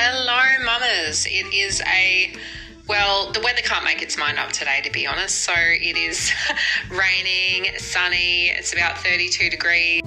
Hello, mamas. It is a well, the weather can't make its mind up today, to be honest. So it is raining, sunny. It's about 32 degrees.